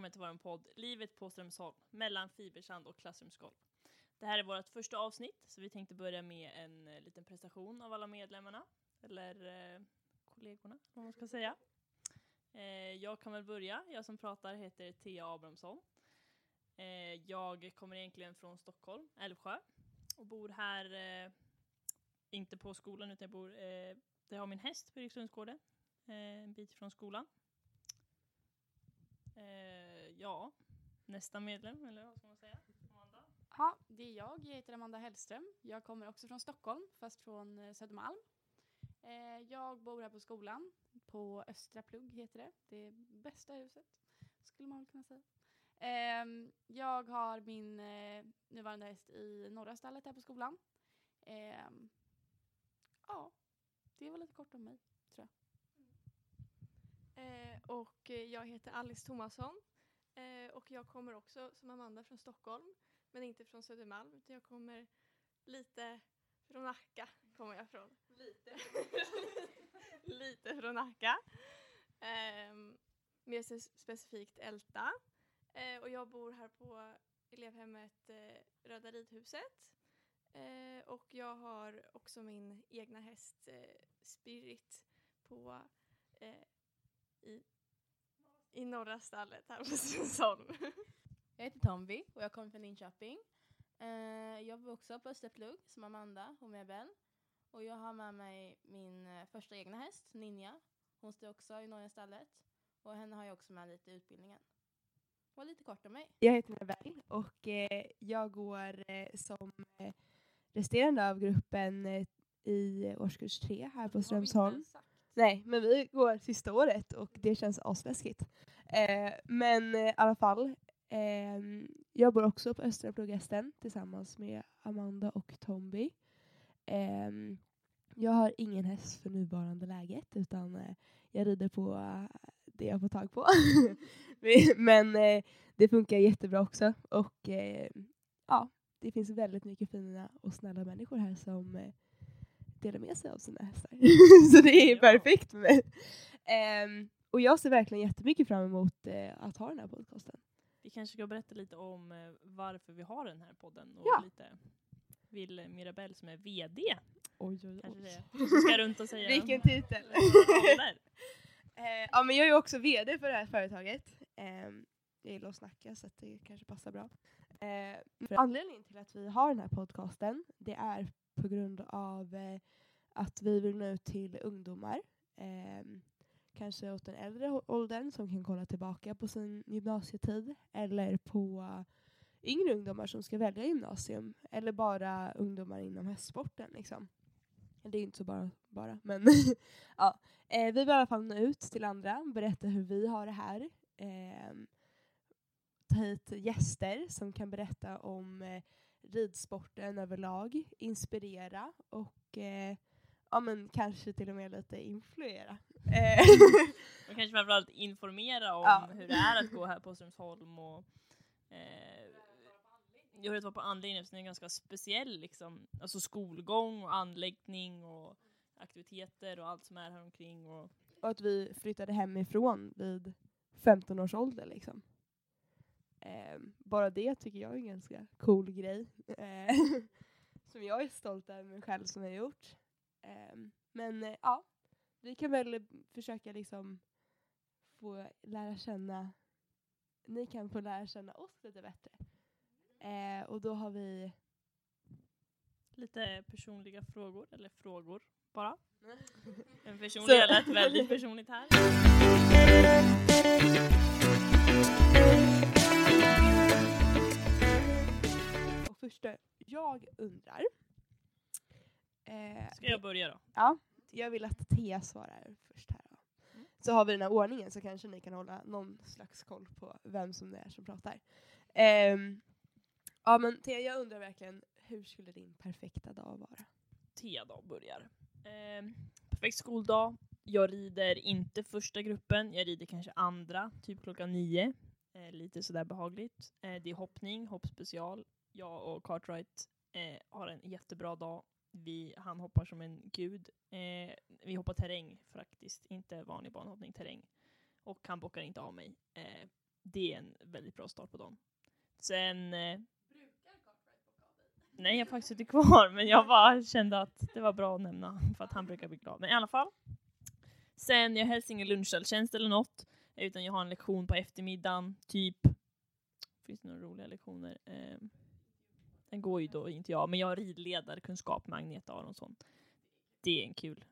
välkommen till vår podd Livet på Strömsholm, mellan fibersand och klassrumsgolv. Det här är vårt första avsnitt, så vi tänkte börja med en eh, liten presentation av alla medlemmarna, eller eh, kollegorna, om man ska säga. Eh, jag kan väl börja, jag som pratar heter Thea Abrahamsson. Eh, jag kommer egentligen från Stockholm, Älvsjö, och bor här, eh, inte på skolan, utan jag bor, eh, där jag har min häst på Eriksundsgården, eh, en bit från skolan. Eh, Ja, nästa medlem, eller vad ska man säga? Amanda? Ja, det är jag. Jag heter Amanda Hellström. Jag kommer också från Stockholm, fast från eh, Södermalm. Eh, jag bor här på skolan, på Östra Plugg heter det. Det bästa huset, skulle man kunna säga. Ehm, jag har min eh, nuvarande häst i norra stallet här på skolan. Ehm, ja, det var lite kort om mig. Eh, och eh, jag heter Alice Thomasson eh, och jag kommer också som Amanda från Stockholm men inte från Södermalm utan jag kommer lite från Nacka kommer jag från. Lite. lite från Nacka. Eh, mer specifikt Älta. Eh, och jag bor här på elevhemmet eh, Röda ridhuset. Eh, och jag har också min egna häst eh, Spirit på eh, i, i norra stallet här på Strömsholm. Jag heter Tomby och jag kommer från Linköping. Eh, jag bor också på Österplugg som Amanda och med Ben. Och jag har med mig min eh, första egna häst, Ninja. Hon står också i norra stallet. Och henne har jag också med lite i utbildningen. Och lite kort om mig. Jag heter Nabel och eh, jag går eh, som eh, resterande av gruppen eh, i årskurs tre här på Strömsholm. Nej, men vi går sista året och det känns asläskigt. Eh, men eh, i alla fall, eh, jag bor också på Östra Plugghästen tillsammans med Amanda och Tomby. Eh, jag har ingen häst för nuvarande läget utan eh, jag rider på eh, det jag får tag på. men eh, det funkar jättebra också och eh, ja, det finns väldigt mycket fina och snälla människor här som eh, eh, delar med sig av sina hästar. så det är perfekt för mig. Ehm, och jag ser verkligen jättemycket fram emot eh, att ha den här podcasten. Vi kanske ska berätta lite om eh, varför vi har den här podden och Ja. lite vill Mirabelle som är VD Oj, oj, kanske det kanske ska runt och säga Vilken titel! Eh, ja, men jag är ju också VD för det här företaget. Ehm, jag gillar att snacka så att det kanske passar bra. Eh, anledningen till att vi har den här podcasten det är på grund av eh, att vi vill nå ut till ungdomar. Ehm, kanske åt den äldre åldern som kan kolla tillbaka på sin gymnasietid eller på yngre ungdomar som ska välja gymnasium eller bara ungdomar inom hästsporten. Liksom. Det är inte så bara, bara men ja. Eh, vi vill i alla fall nå ut till andra, berätta hur vi har det här. Eh, ta hit gäster som kan berätta om eh, ridsporten överlag, inspirera och eh, ja, men kanske till och med lite influera. Eh, Och kanske framförallt informera om Ja. hur det är att gå här på Strömsholm och eh, hur det var på anläggningen eftersom det är en ganska speciell liksom, alltså skolgång och anläggning och aktiviteter och allt som är här omkring och och att vi flyttade hemifrån vid 15 års ålder. Liksom. Ehm, bara det tycker jag är en ganska cool grej. Eh, som jag är stolt över mig själv som jag har gjort. Ehm, men eh, ja, vi kan väl försöka liksom få lära känna, ni kan få lära känna oss lite bättre. Eh, och då har vi lite personliga frågor, eller frågor bara. En personlig lät väldigt personligt här. första, jag undrar. Eh, Ska jag börja då? Ja, jag vill att Thea svarar först här. Då. Mm. Så har vi den här ordningen så kanske ni kan hålla någon slags koll på vem som det är som pratar. Ehm, ja men Thea, jag undrar verkligen, hur skulle din perfekta dag vara? T-dag börjar. Eh, perfekt skoldag. Jag rider inte första gruppen, jag rider kanske andra, typ klockan nio. Eh, lite sådär behagligt. Eh, det är hoppning, hoppspecial. Jag och Cartwright eh, har en jättebra dag. Vi, han hoppar som en gud. Eh, vi hoppar terräng faktiskt, inte vanlig banhoppning, terräng. Och han bockar inte av mig. Eh, det är en väldigt bra start på dagen. Sen... Eh, nej, jag har faktiskt inte kvar, men jag bara kände att det var bra att nämna för att han brukar bli glad. Men i alla fall. Sen, jag har helst ingen lunchtjänst eller något, utan jag har en lektion på eftermiddagen, typ. Finns det några roliga lektioner? Eh, den går ju då inte jag, men jag har ridledarkunskap med Agneta Aronsson. Det är en kul.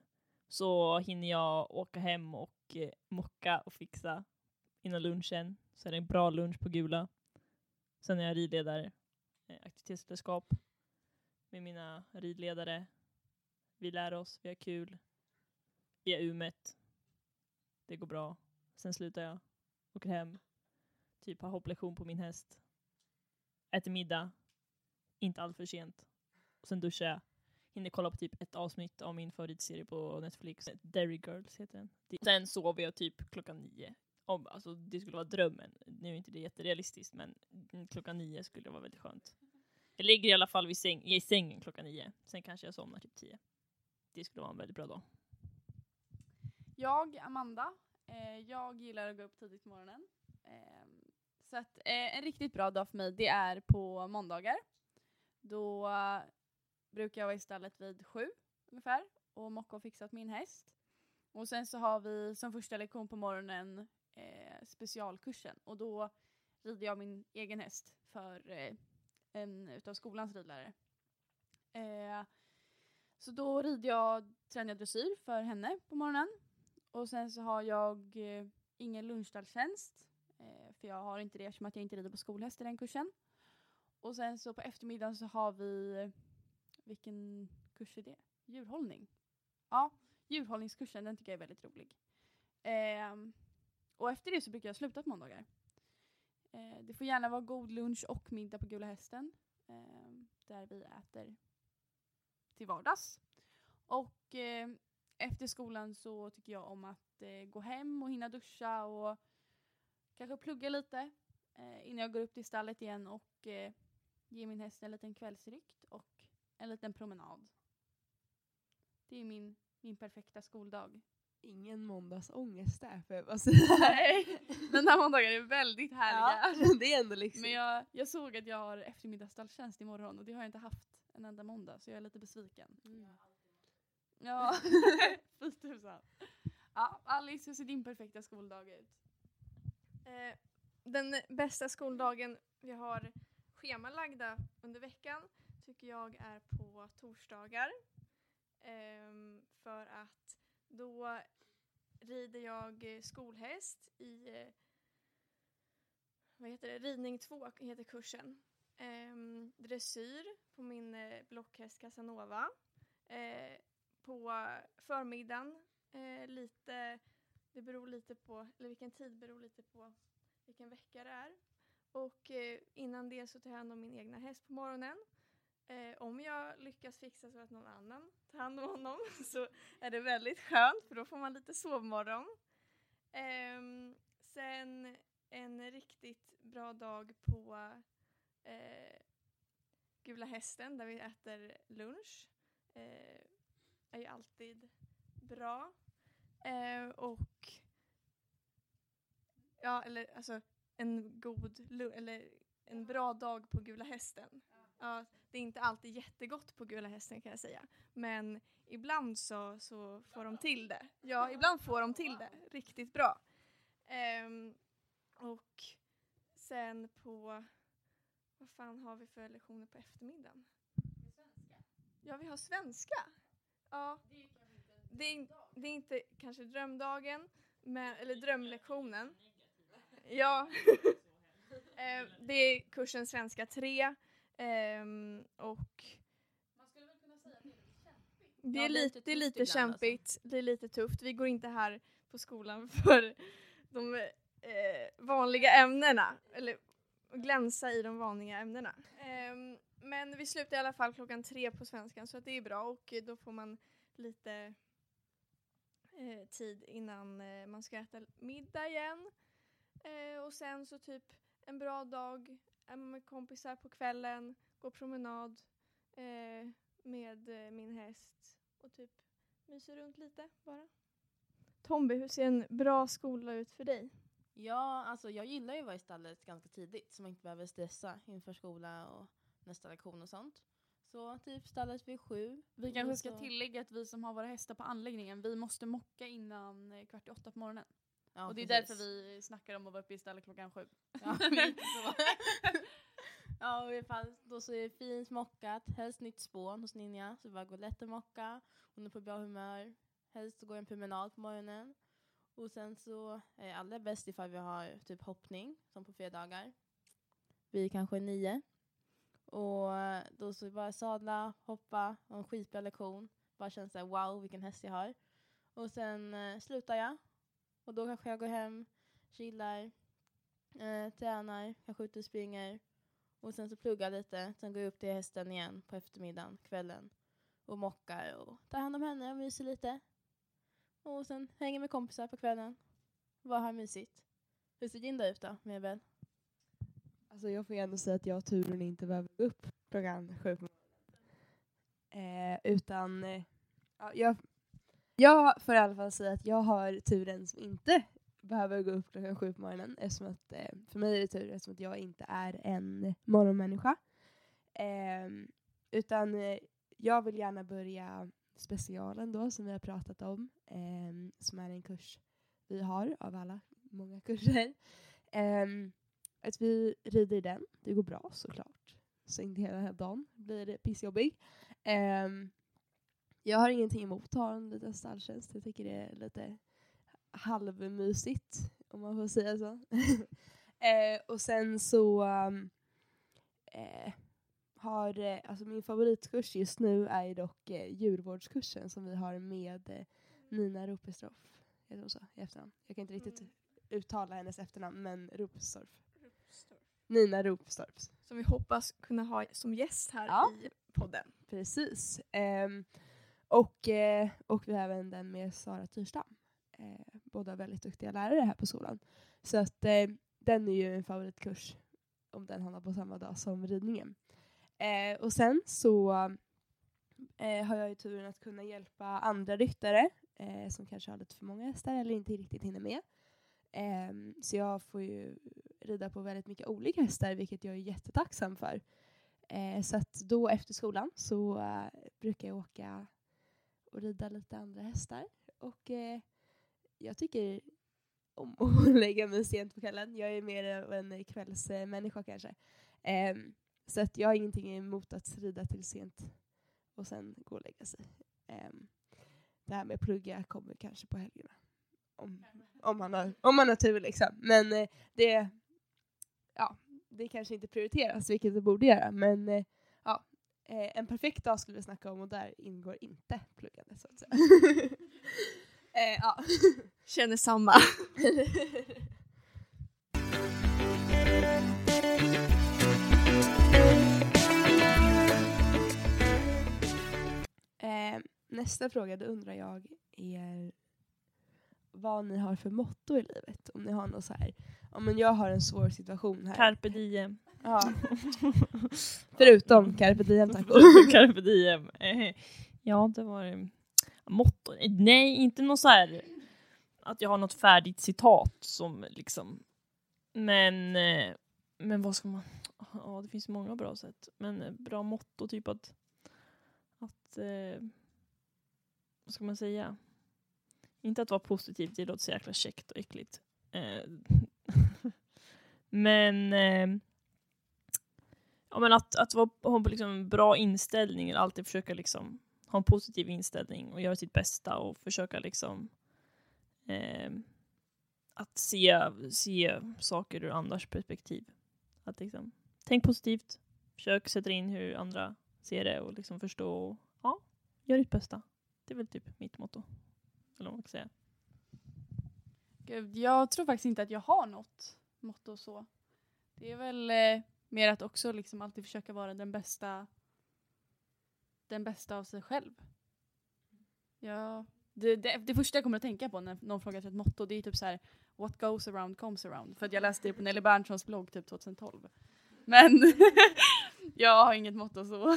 Så hinner jag åka hem och eh, mocka och fixa innan lunchen. Så är det en bra lunch på Gula. Sen är jag ridledare, eh, aktivitetsledarskap med mina ridledare. Vi lär oss, vi har kul. Vi har umet. Det går bra. Sen slutar jag, åker hem, typ har hopplektion på min häst. Äter middag, inte allt för sent. Och sen duschar jag. Hinner kolla på typ ett avsnitt av min favoritserie på Netflix. Derry Girls heter den. Sen sover jag typ klockan nio. Om, alltså, det skulle vara drömmen. Nu är inte det jätterealistiskt men klockan nio skulle vara väldigt skönt. Jag ligger i alla fall vid säng, i sängen klockan nio. Sen kanske jag somnar typ tio. Det skulle vara en väldigt bra dag. Jag, Amanda, eh, jag gillar att gå upp tidigt på morgonen. Eh, så att, eh, en riktigt bra dag för mig det är på måndagar. Då brukar jag vara i stallet vid sju ungefär och mocka och fixa åt min häst. Och sen så har vi som första lektion på morgonen eh, specialkursen och då rider jag min egen häst för eh, en utav skolans ridlärare. Eh, så då rider jag, tränar jag dressyr för henne på morgonen. Och sen så har jag eh, ingen lunchstalltjänst. Eh, för jag har inte det eftersom att jag inte rider på skolhäst i den kursen. Och sen så på eftermiddagen så har vi, vilken kurs är det? Djurhållning. Ja, djurhållningskursen, den tycker jag är väldigt rolig. Eh, och efter det så brukar jag sluta på måndagar. Eh, det får gärna vara god lunch och middag på Gula Hästen. Eh, där vi äter till vardags. Och ehm, efter skolan så tycker jag om att eh, gå hem och hinna duscha och kanske plugga lite eh, innan jag går upp till stallet igen och eh, ge min häst en liten kvällsrykt och en liten promenad. Det är min, min perfekta skoldag. Ingen måndagsångest där får jag bara säga. Nej, den här måndagen är väldigt härliga. Ja, det är ändå liksom. Men jag, jag såg att jag har eftermiddagsstalltjänst imorgon och det har jag inte haft en enda måndag så jag är lite besviken. Mm. Ja, fy tusan. Ja, Alice, hur ser din perfekta skoldag ut? Eh, den bästa skoldagen vi har schemalagda under veckan tycker jag är på torsdagar. Ehm, för att då rider jag skolhäst i eh, vad heter det? ridning 2 heter kursen. Ehm, dressyr på min eh, blockhäst Casanova. Eh, på förmiddagen, eh, lite, det beror lite på, eller vilken tid beror lite på vilken vecka det är. Och eh, innan det så tar jag hand om min egna häst på morgonen. Eh, om jag lyckas fixa så att någon annan tar hand om honom så är det väldigt skönt för då får man lite sovmorgon. Eh, sen en riktigt bra dag på eh, Gula Hästen där vi äter lunch. Eh, är ju alltid bra. Eh, och ja, eller alltså en god, eller en bra dag på Gula Hästen. Ja, det är inte alltid jättegott på Gula Hästen kan jag säga. Men ibland så, så får de till det. Ja, ibland får de till det riktigt bra. Ehm, och sen på, vad fan har vi för lektioner på eftermiddagen? Ja, vi har svenska. Ja. Det är, det är inte kanske drömdagen, men, eller drömlektionen. Ja. Eh, det är kursen svenska 3. ehm, och det är lite, det är lite ibland, alltså. kämpigt, det är lite tufft. Vi går inte här på skolan för de eh, vanliga ämnena, eller glänsa i de vanliga ämnena. Ehm, men vi slutar i alla fall klockan tre på svenskan så det är bra och då får man lite eh, tid innan eh, man ska äta middag igen. Eh, och sen så typ en bra dag, är man med kompisar på kvällen, går promenad eh, med eh, min häst och typ myser runt lite bara. Tomby, hur ser en bra skola ut för dig? Ja, alltså jag gillar ju att vara i stallet ganska tidigt så man inte behöver stressa inför skola och nästa lektion och sånt. Så typ stallet vid sju. Vi kanske ska tillägga att vi som har våra hästar på anläggningen, vi måste mocka innan eh, kvart i åtta på morgonen. Ja, och det är precis. därför vi snackar om att vara uppe i stallet klockan sju. Ja, ja, i alla fall då så är det fint mockat, helst nytt spån hos Ninja, så det bara går lätt att mocka. Hon är på bra humör, helst går en promenad på morgonen. Och sen så är det allra bäst ifall vi har typ hoppning, som på fredagar. Vi är kanske nio. Och då så är det bara sadla, hoppa, och en skitbra lektion. Bara känns såhär wow vilken häst jag har. Och sen eh, slutar jag. Och då kanske jag går hem, chillar, eh, tränar, kanske ute och springer. Och sen så pluggar lite, sen går jag upp till hästen igen på eftermiddagen, kvällen. Och mockar och tar hand om henne och myser lite. Och sen hänger med kompisar på kvällen. Bara har mysigt. Hur ser din dag ut då, Mebel? Alltså jag får ju ändå säga att jag har turen inte behöver gå upp klockan sju på morgonen. Eh, utan eh, jag, jag får i alla fall säga att jag har turen som inte behöver gå upp klockan sju på morgonen. Eftersom att, eh, för mig är det tur eftersom att jag inte är en morgonmänniska. Ehm, eh, utan jag vill gärna börja specialen då som vi har pratat om. Eh, som är en kurs vi har av alla många kurser. Eh, att vi rider den. Det går bra såklart. Så inte hela dagen blir pissjobbig. Ehm, jag har ingenting emot att ha en liten stalltjänst. Jag tycker det är lite halvmysigt om man får säga så. Eh, och sen så um, eh, har, eh, alltså min favoritkurs just nu är dock eh, djurvårdskursen som vi har med eh, Nina Ropestorff. Heter hon så i efternamn? Jag kan inte riktigt Mm. uttala hennes efternamn men Ropestorff. Nina Ropestorff. Som vi hoppas kunna ha som gäst här Ja. i podden. Precis. Ehm, och, eh, och vi har även den med Sara Tyrstam. Eh, båda väldigt duktiga lärare här på skolan. Så att eh, den är ju en favoritkurs om den hamnar på samma dag som ridningen. Eh, och sen så eh, har jag ju turen att kunna hjälpa andra ryttare eh, som kanske har lite för många hästar eller inte riktigt hinner med. Ehm, så jag får ju rida på väldigt mycket olika hästar vilket jag är jättetacksam för. Eh, så att då efter skolan så eh, brukar jag åka och rida lite andra hästar. Och eh, jag tycker om att lägga mig sent på kvällen. Jag är mer av en kvällsmänniska kanske. Eh, så att jag har ingenting emot att rida till sent och sen gå och lägga sig. Eh, det här med att plugga kommer kanske på helgerna. Om, om, man, har, om man har tur liksom. Men eh, det, ja, det kanske inte prioriteras, vilket det borde göra. Men eh, eh, en perfekt dag skulle vi snacka om och där ingår inte pluggande så att säga. eh, ja. Känner samma. eh, nästa fråga, då undrar jag er vad ni har för motto i livet. Om ni har något så här, men jag har en svår situation här. Carpe diem. Ja. Förutom carpe diem tack. Carpe diem. Ja, det var. Motto? Nej, inte något så här att jag har något färdigt citat som liksom Men, eh, men vad ska man... Ja, det finns många bra sätt. Men eh, bra motto, typ att... Att... Eh, vad ska man säga? Inte att vara positiv, det låter så jäkla käckt och äckligt. Eh, men... Eh, ja, men att, att vara, ha liksom en bra inställning, eller alltid försöka liksom ha en positiv inställning och göra sitt bästa och försöka liksom eh, att se, se saker ur andras perspektiv. Att liksom, tänk positivt, försök sätta in hur andra ser det och liksom förstå och ja, gör ditt bästa. Det är väl typ mitt motto. Eller vad man ska säga. Gud, jag tror faktiskt inte att jag har något motto så. Det är väl eh, mer att också liksom alltid försöka vara den bästa den bästa av sig själv. Ja, det, det, det första jag kommer att tänka på när någon frågar efter ett motto det är typ så här What goes around comes around. För att jag läste det på Nelly Berntssons blogg typ 2012. Men jag har inget motto så.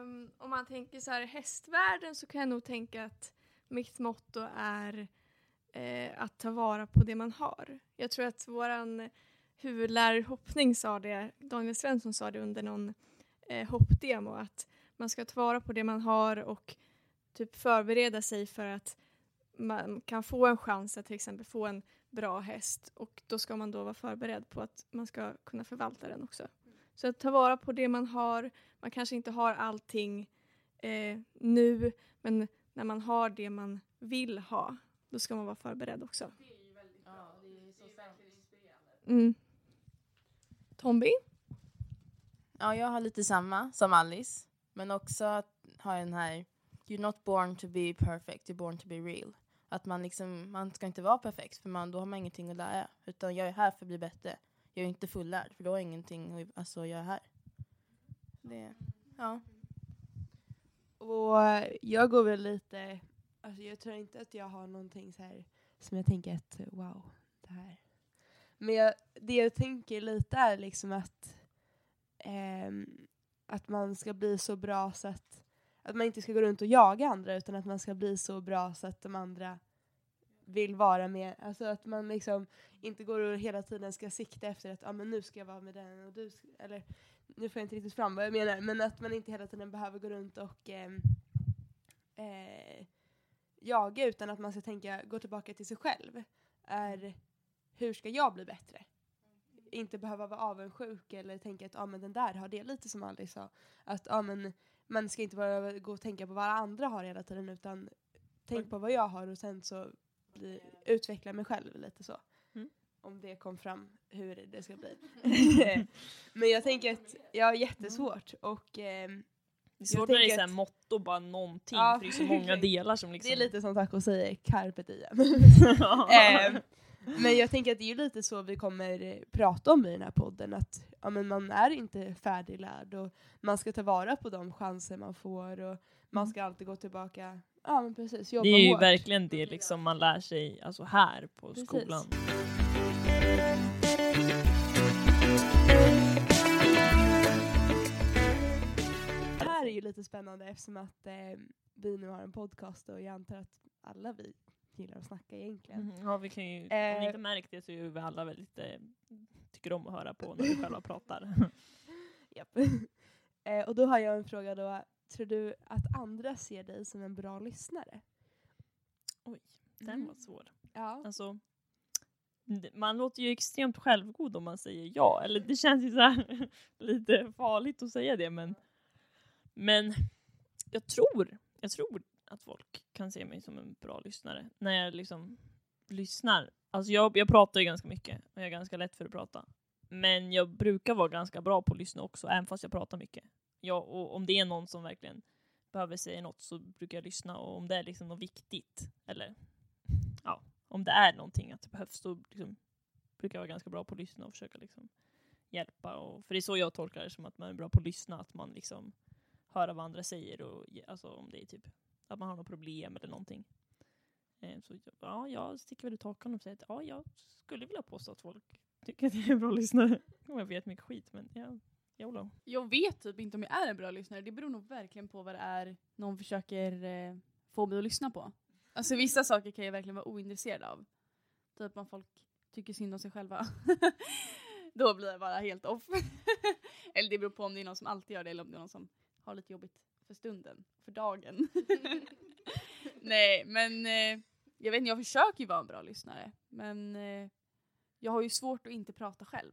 um, om man tänker så här hästvärlden så kan jag nog tänka att mitt motto är eh, att ta vara på det man har. Jag tror att våran huvudlärare hoppning sa det, Daniel Svensson sa det under någon eh, hoppdemo att man ska ta vara på det man har och typ förbereda sig för att man kan få en chans att till exempel få en bra häst och då ska man då vara förberedd på att man ska kunna förvalta den också. Så att ta vara på det man har. Man kanske inte har allting eh, nu men när man har det man vill ha då ska man vara förberedd också. Ja, det är så sant. Mm. Tomby? Ja, jag har lite samma som Alice. Men också att ha den här, you're not born to be perfect, you're born to be real. Att man liksom, man ska inte vara perfekt för man, då har man ingenting att lära. Utan jag är här för att bli bättre. Jag är inte fullärd för då har jag ingenting att alltså, göra här. Det, ja. Och jag går väl lite, alltså jag tror inte att jag har någonting så här som jag tänker att wow, det här. Men jag, det jag tänker lite är liksom att, ehm, att man ska bli så bra så att, att man inte ska gå runt och jaga andra utan att man ska bli så bra så att de andra vill vara med. Alltså att man liksom inte går och hela tiden ska sikta efter att ah, men nu ska jag vara med den och du ska, eller nu får jag inte riktigt fram vad jag menar, men att man inte hela tiden behöver gå runt och eh, eh, jaga utan att man ska tänka, gå tillbaka till sig själv. Är hur ska jag bli bättre? Inte behöva vara avundsjuk eller tänka att ah, men den där har det, lite som Alice sa. Att ah, men man ska inte bara gå och tänka på vad andra har hela tiden utan tänk på vad jag har och sen så bli, utveckla mig själv lite så. Mm. Om det kom fram hur det ska bli. men jag tänker att jag har jättesvårt och ehm, Det är svårt när det är att- motto, bara någonting, Ja, för det är så många delar som liksom... det är lite som Taco säger, carpe diem. Ja. Men jag tänker att det är lite så vi kommer eh, prata om i den här podden, att ja, men man är inte färdiglärd och man ska ta vara på de chanser man får och man ska alltid gå tillbaka, ja men precis, jobba Det är ju hårt. verkligen det liksom man lär sig alltså här på Precis. skolan. Det här är ju lite spännande eftersom att eh, vi nu har en podcast och jag antar att alla vi gillar att snacka egentligen. Mhm, Ja, vi kan ju, om Eh. ni inte märkt det så är vi alla väldigt, eh, tycker om att höra på när vi själva pratar. Japp. eh, och då har jag en fråga då, tror du att andra ser dig som en bra lyssnare? Den var svår. Ja. Alltså, man låter ju extremt självgod om man säger ja. Eller det känns ju så här lite farligt att säga det men, men jag tror, jag tror att folk kan se mig som en bra lyssnare. När jag liksom lyssnar. Alltså jag, jag pratar ju ganska mycket och jag är ganska lätt för att prata. Men jag brukar vara ganska bra på att lyssna också, även fast jag pratar mycket. Jag, och om det är någon som verkligen behöver säga något så brukar jag lyssna och om det är liksom något viktigt eller ja, om det är någonting att det behövs så liksom, brukar jag vara ganska bra på att lyssna och försöka liksom hjälpa. Och, för det är så jag tolkar det, som att man är bra på att lyssna, att man liksom hör vad andra säger och alltså om det är typ att man har något problem eller någonting. Eh, så ja, jag sticker väl ut hakan och säger att ja, jag skulle vilja påstå att folk tycker att jag är en bra lyssnare. Jag vet mycket skit men ja, YOLO. Jag vet typ inte om jag är en bra lyssnare. Det beror nog verkligen på vad det är någon försöker eh, få mig att lyssna på. Alltså vissa saker kan jag verkligen vara ointresserad av. Typ om folk tycker synd om sig själva. Då blir jag bara helt off. eller det beror på om det är någon som alltid gör det eller om det är någon som har lite jobbigt för stunden, för dagen. Nej men eh, jag vet inte, jag försöker ju vara en bra lyssnare. Men eh, jag har ju svårt att inte prata själv.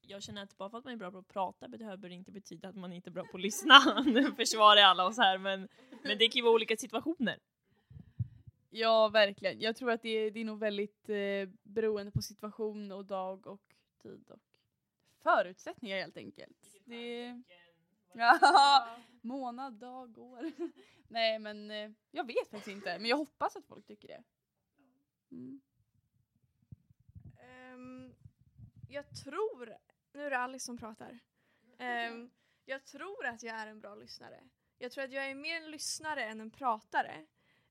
Jag känner att bara för att man är bra på att prata behöver det inte betyda att man inte är bra på att lyssna. Nu försvarar jag alla oss här men, men det kan ju vara olika situationer. Ja, verkligen. Jag tror att det är, det är nog väldigt eh, beroende på situation och dag och tid och förutsättningar helt enkelt. Det... Ja, månad, dag, år. Nej, men eh, jag vet faktiskt inte. Men jag hoppas att folk tycker det. Mm. Ehm, jag tror, nu är det Alice som pratar. Ehm, jag tror att jag är en bra lyssnare. Jag tror att jag är mer en lyssnare än en pratare.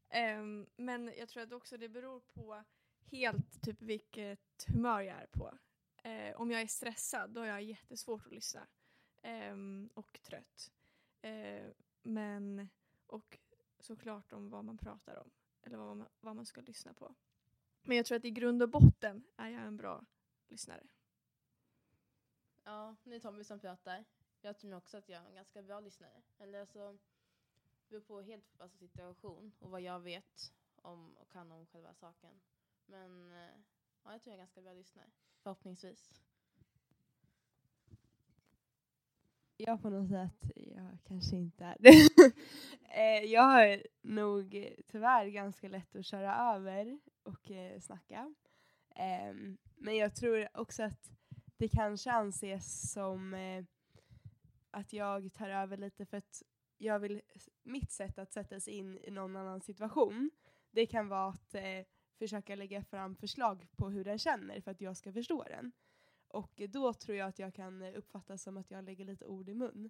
Ehm, men jag tror att också det beror på helt typ vilket humör jag är på. Eh, om jag är stressad då har jag jättesvårt att lyssna. Ehm, och trött. Eh, men, och såklart om vad man pratar om. Eller vad man, vad man ska lyssna på. Men jag tror att i grund och botten är jag en bra lyssnare. Ja, det är Tommy som pratar. Jag tror nog också att jag är en ganska bra lyssnare. Eller alltså, det beror på helt på alltså, situation och vad jag vet om och kan om själva saken. Men eh, ja, jag tror jag är en ganska bra lyssnare. Förhoppningsvis. Jag får nog säga att jag kanske inte är det. Eh, jag har nog tyvärr ganska lätt att köra över och eh, snacka. Ehm, Men jag tror också att det kanske anses som eh, att jag tar över lite för att jag vill, mitt sätt att sätta sig in i någon annan situation, det kan vara att eh, försöka lägga fram förslag på hur den känner för att jag ska förstå den. Och då tror jag att jag kan eh, uppfattas som att jag lägger lite ord i mun.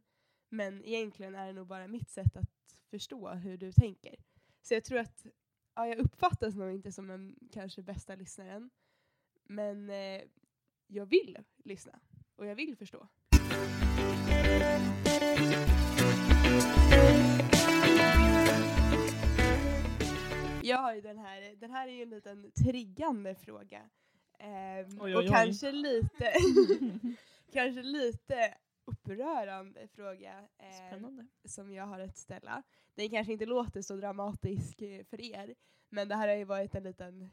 Men egentligen är det nog bara mitt sätt att förstå hur du tänker. Så jag tror att ja, jag uppfattas nog inte som den kanske bästa lyssnaren. Men eh, jag vill lyssna och jag vill förstå. Jag har ju den här, den här är ju en liten triggande fråga. Ehm, Oj, oj, och oj. kanske lite, kanske lite upprörande fråga. Spännande. som jag har att ställa. Den kanske inte låter så dramatisk eh, för er, men det här har ju varit en liten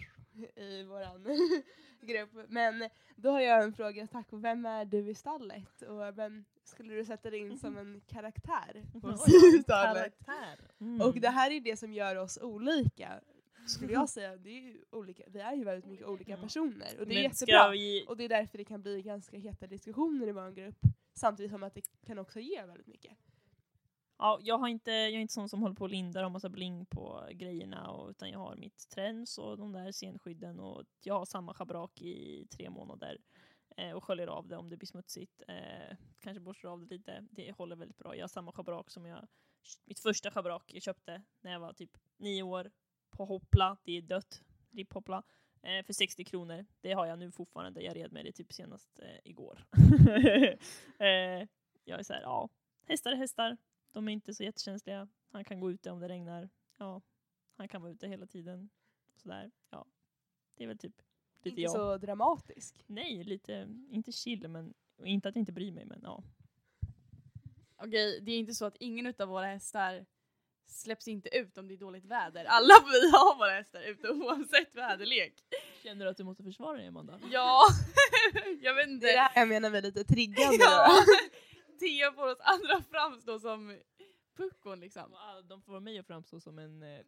i våran grupp. Men då har jag en fråga, tack. Och Vem är du i stallet? Och vem skulle du sätta dig in som en karaktär på stallet? Karaktär. Mm. Och det här är det som gör oss olika, skulle jag säga. Det är ju olika. Vi är ju väldigt mycket olika personer och det är Men jättebra. vi- Och det är därför det kan bli ganska heta diskussioner i vår grupp. Samtidigt som att det kan också ge väldigt mycket. Ja, jag, har inte, jag är inte sån som håller på och lindar och massa bling på grejerna och, utan jag har mitt träns och de där scenskydden och jag har samma schabrak i tre månader eh, och sköljer av det om det blir smutsigt. Eh, kanske borstar av det lite. Det håller väldigt bra. Jag har samma schabrak som jag, mitt första schabrak jag köpte när jag var typ nio år på Hoppla. Det är dött. RIP Hoppla. Eh, för 60 kronor. Det har jag nu fortfarande. Jag red med det typ senast eh, igår. eh, jag är såhär, ja. Hästar är hästar. De är inte så jättekänsliga. Han kan gå ute om det regnar. Ja, han kan vara ute hela tiden. Sådär, ja. Det är väl typ lite Inte jag. så dramatisk. Nej, lite, inte chill, men inte att jag inte bryr mig, men ja. Okej, det är inte så att ingen av våra hästar släpps inte ut om det är dåligt väder. Alla vi har våra hästar ute oavsett väderlek. Känner du att du måste försvara dig, Amanda? Ja, jag vet inte. Det är det här jag menar med lite triggande. Ja. Tia får oss andra framstå som puckon liksom. De får mig att framstå som en eh,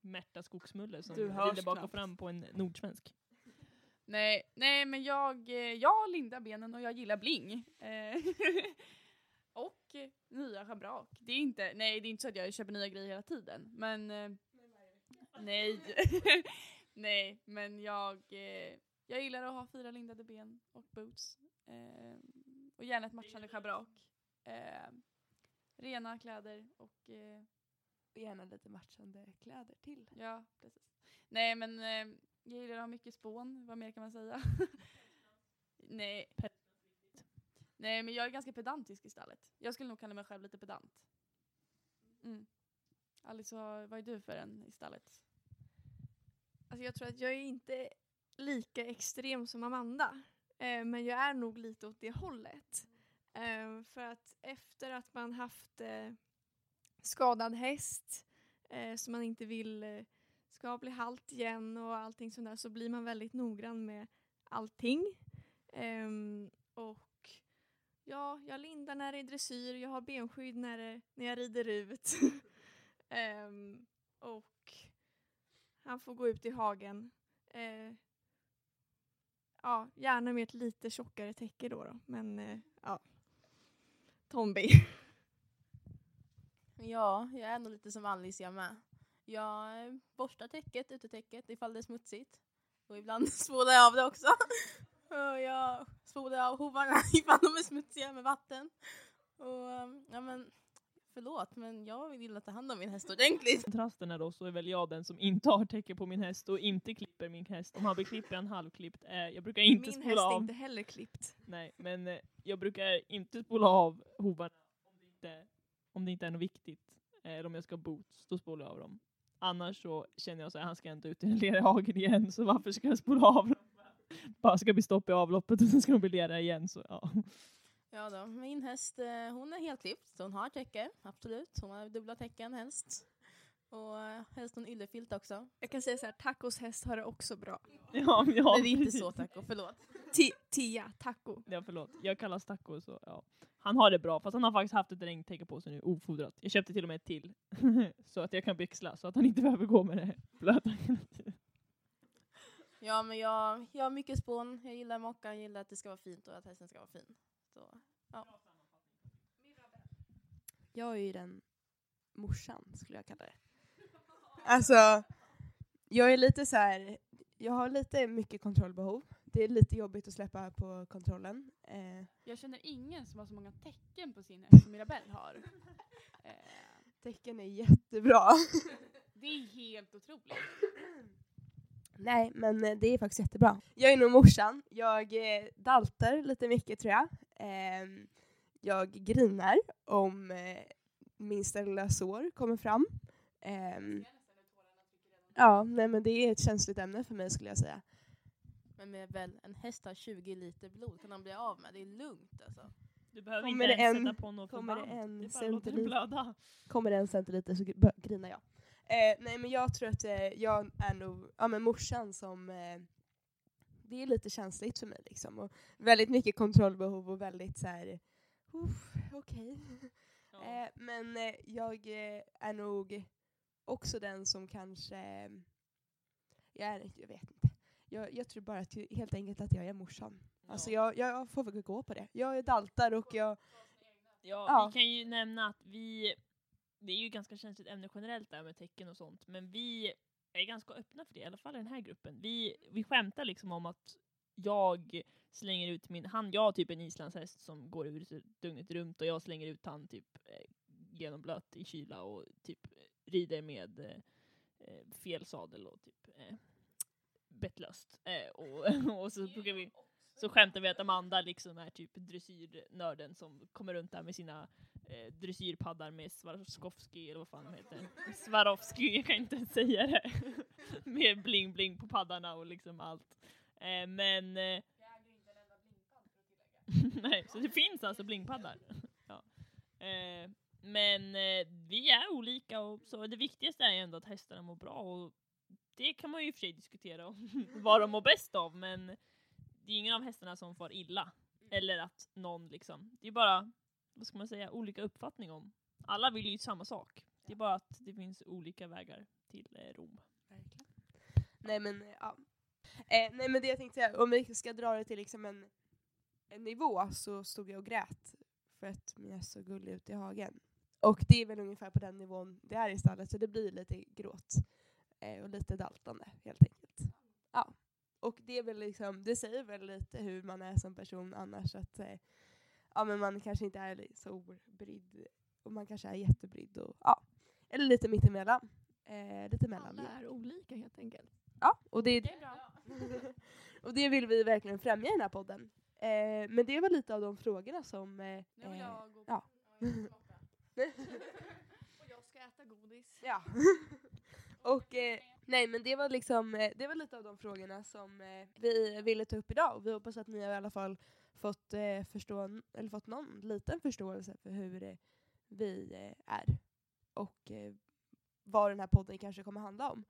Märta Skogsmulle som rider bak och fram på en nordsvensk. Nej, nej men jag, eh, jag lindar benen och jag gillar bling. Eh, och nya schabrak. Det är inte, nej det är inte så att jag köper nya grejer hela tiden. Men eh, nej. nej, men jag, eh, jag gillar att ha fyra lindade ben och boots. Eh, och gärna ett matchande schabrak. Rena kläder och Och gärna lite matchande kläder till. Ja, precis. Nej men eh, jag gillar att ha mycket spån, vad mer kan man säga? Nej. Nej men jag är ganska pedantisk i stallet. Jag skulle nog kalla mig själv lite pedant. Mm. Alice, vad, är du för en i stallet? Alltså jag tror att jag är inte lika extrem som Amanda. Eh, men jag är nog lite åt det hållet. Eh, för att efter att man haft eh, skadad häst eh, som man inte vill eh, ska bli halt igen och allting sånt där så blir man väldigt noggrann med allting. Ehm, och ja, jag lindar när det är dressyr, jag har benskydd när, det, när jag rider ut. Ehm, och han får gå ut i hagen. Eh, ja, gärna med ett lite tjockare täcke då. då. Men eh, ja. Tomby. Ja, jag är nog lite som Alice jag med. Jag eh, borstar täcket, utetäcket, ifall det är smutsigt. Och ibland spolar jag av det också. Och jag spolar av hovarna ifall de är smutsiga med vatten. Och um, ja men, förlåt men jag vill ta hand om min häst ordentligt. Kontrasten är då så är väl jag den som inte har täcke på min häst och inte klipper min häst. Om han blir klippt är han halvklippt. Eh, jag brukar inte Min spola häst är av. inte heller klippt. Nej, men eh, jag brukar inte spola av hovarna om det inte, om det inte är något viktigt. Eller om jag ska boots, då spolar jag av dem. annars så känner jag så här, han ska inte ut i den lera hagen igen så varför ska jag spola av? Bara ska bli stopp i avloppet och sen ska de bli lera igen så ja. Ja då, min häst eh, hon är helt klippt, så hon har täcke, absolut. Hon har dubbla täcken helst. Och eh, helst en yllefilt också. Jag kan säga så här, tacos häst har det också bra. Ja, ja Men det är inte så taco, förlåt. Ti- Tia, taco. Ja förlåt, jag kallas taco så ja. Han har det bra fast han har faktiskt haft ett regntäcke på sig nu ofodrat. Jag köpte till och med ett till. så att jag kan byxla så att han inte behöver gå med det blöta hela tiden. Ja men jag, jag har mycket spån, jag gillar mocka, jag gillar att det ska vara fint och att hästen ska vara fin. Så, Jag är ju den morsan skulle jag kalla det. Alltså, jag är lite så här. jag har lite mycket kontrollbehov. Det är lite jobbigt att släppa på kontrollen. Eh, Jag känner ingen som har så många tecken på sin häst som Mirabelle har. Eh, tecken är jättebra. det är helt otroligt. Nej, men eh, det är faktiskt jättebra. Jag är nog morsan. Jag eh, daltar lite mycket tror jag. Ehm, jag grinar om eh, minsta lilla sår kommer fram. Ehm, ja, nej men det är ett känsligt ämne för mig skulle jag säga. men med väl, en häst har 20 liter blod, kan han bli av med? Det är lugnt alltså. Du behöver Kommer inte ens en- sätta på något kommer det förband. en det är bara centiliter? blöda. Kommer det en centiliter så grinar jag. Eh, nej men jag tror att eh, jag är nog ja, men morsan som eh, det är lite känsligt för mig liksom. Och väldigt mycket kontrollbehov och väldigt så här. "Uff, okej. Ja. Eh, men eh, jag eh, är nog också den som kanske, jag, är, jag vet inte. Jag, jag tror bara att helt enkelt att jag är morsan. Alltså jag, jag får väl gå på det. Jag är daltar och jag, Ja, Ja. vi kan ju nämna att vi, det är ju ganska känsligt ämne generellt där med tecken och sånt, men vi är ganska öppna för det, i alla fall i den här gruppen. Vi, vi skämtar liksom om att jag slänger ut min, han, jag har typ en islandshäst som går ur dygnet runt och jag slänger ut han typ eh, genomblöt i kyla och typ rider med eh, eh, fel sadel och typ eh, bettlöst. Eh, och, och så brukar vi så skämtar vi att Amanda liksom är typ dressyrnörden som kommer runt där med sina eh, dressyrpaddar med Swarovski eller vad fan de heter. Swarovski, jag kan inte ens säga det. med bling-bling på paddarna och liksom allt. Eh, men... Eh, Nej, så det finns alltså blingpaddar. ja. eh, men eh, vi är olika och så det viktigaste är ju ändå att hästarna mår bra och det kan man ju i och för sig diskutera om vad de mår bäst av men det är ingen av hästarna som far illa. Eller att någon liksom, det är bara, vad ska man säga, olika uppfattning om. Alla vill ju samma sak. Det är bara att det finns olika vägar till eh, Rom. Verkligen. Nej men ja. Eh, nej men det jag tänkte säga, om vi ska dra det till liksom en, en nivå så stod jag och grät för att min häst såg gullig ut i hagen. Och det är väl ungefär på den nivån det är i stallet så det blir lite gråt. Eh, och lite daltande helt enkelt. Ja. Och det är väl liksom, det säger väl lite hur man är som person annars att eh, ja men man kanske inte är så obrydd och man kanske är jättebrydd och ja. Eller lite mittemellan. Eh, lite mellan. Alla är olika helt enkelt. Ja, och det, Det är bra. och det vill vi verkligen främja i den här podden. Eh, men det var lite av de frågorna som... Eh, Nu vill eh, jag gå ja. Och jag ska äta godis. ja. och eh, nej men det var liksom, eh, det var lite av de frågorna som eh, vi ville ta upp idag och vi hoppas att ni har i alla fall fått eh, förstå, eller fått någon liten förståelse för hur eh, vi eh, är. Och eh, vad den här podden kanske kommer handla om.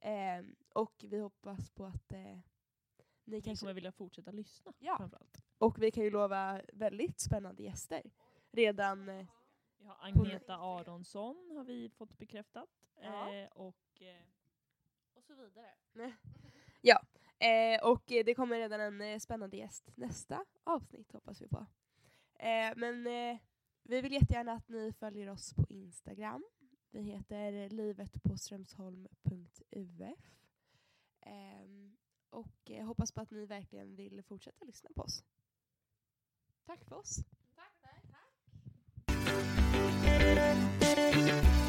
Eh, och vi hoppas på att eh, ni Ni kanske kommer vilja fortsätta lyssna Ja. Och vi kan ju lova väldigt spännande gäster. Redan, eh, har Agneta Aronsson har vi fått bekräftat. Ja. Eh, och Och så vidare. eh, och det kommer redan en eh, spännande gäst nästa avsnitt hoppas vi på. Eh, men eh, vi vill jättegärna att ni följer oss på Instagram. Vi heter livetpåströmsholm.uf. Ehm, och eh, hoppas på att ni verkligen vill fortsätta lyssna på oss. Tack för oss. Tack, tack, tack.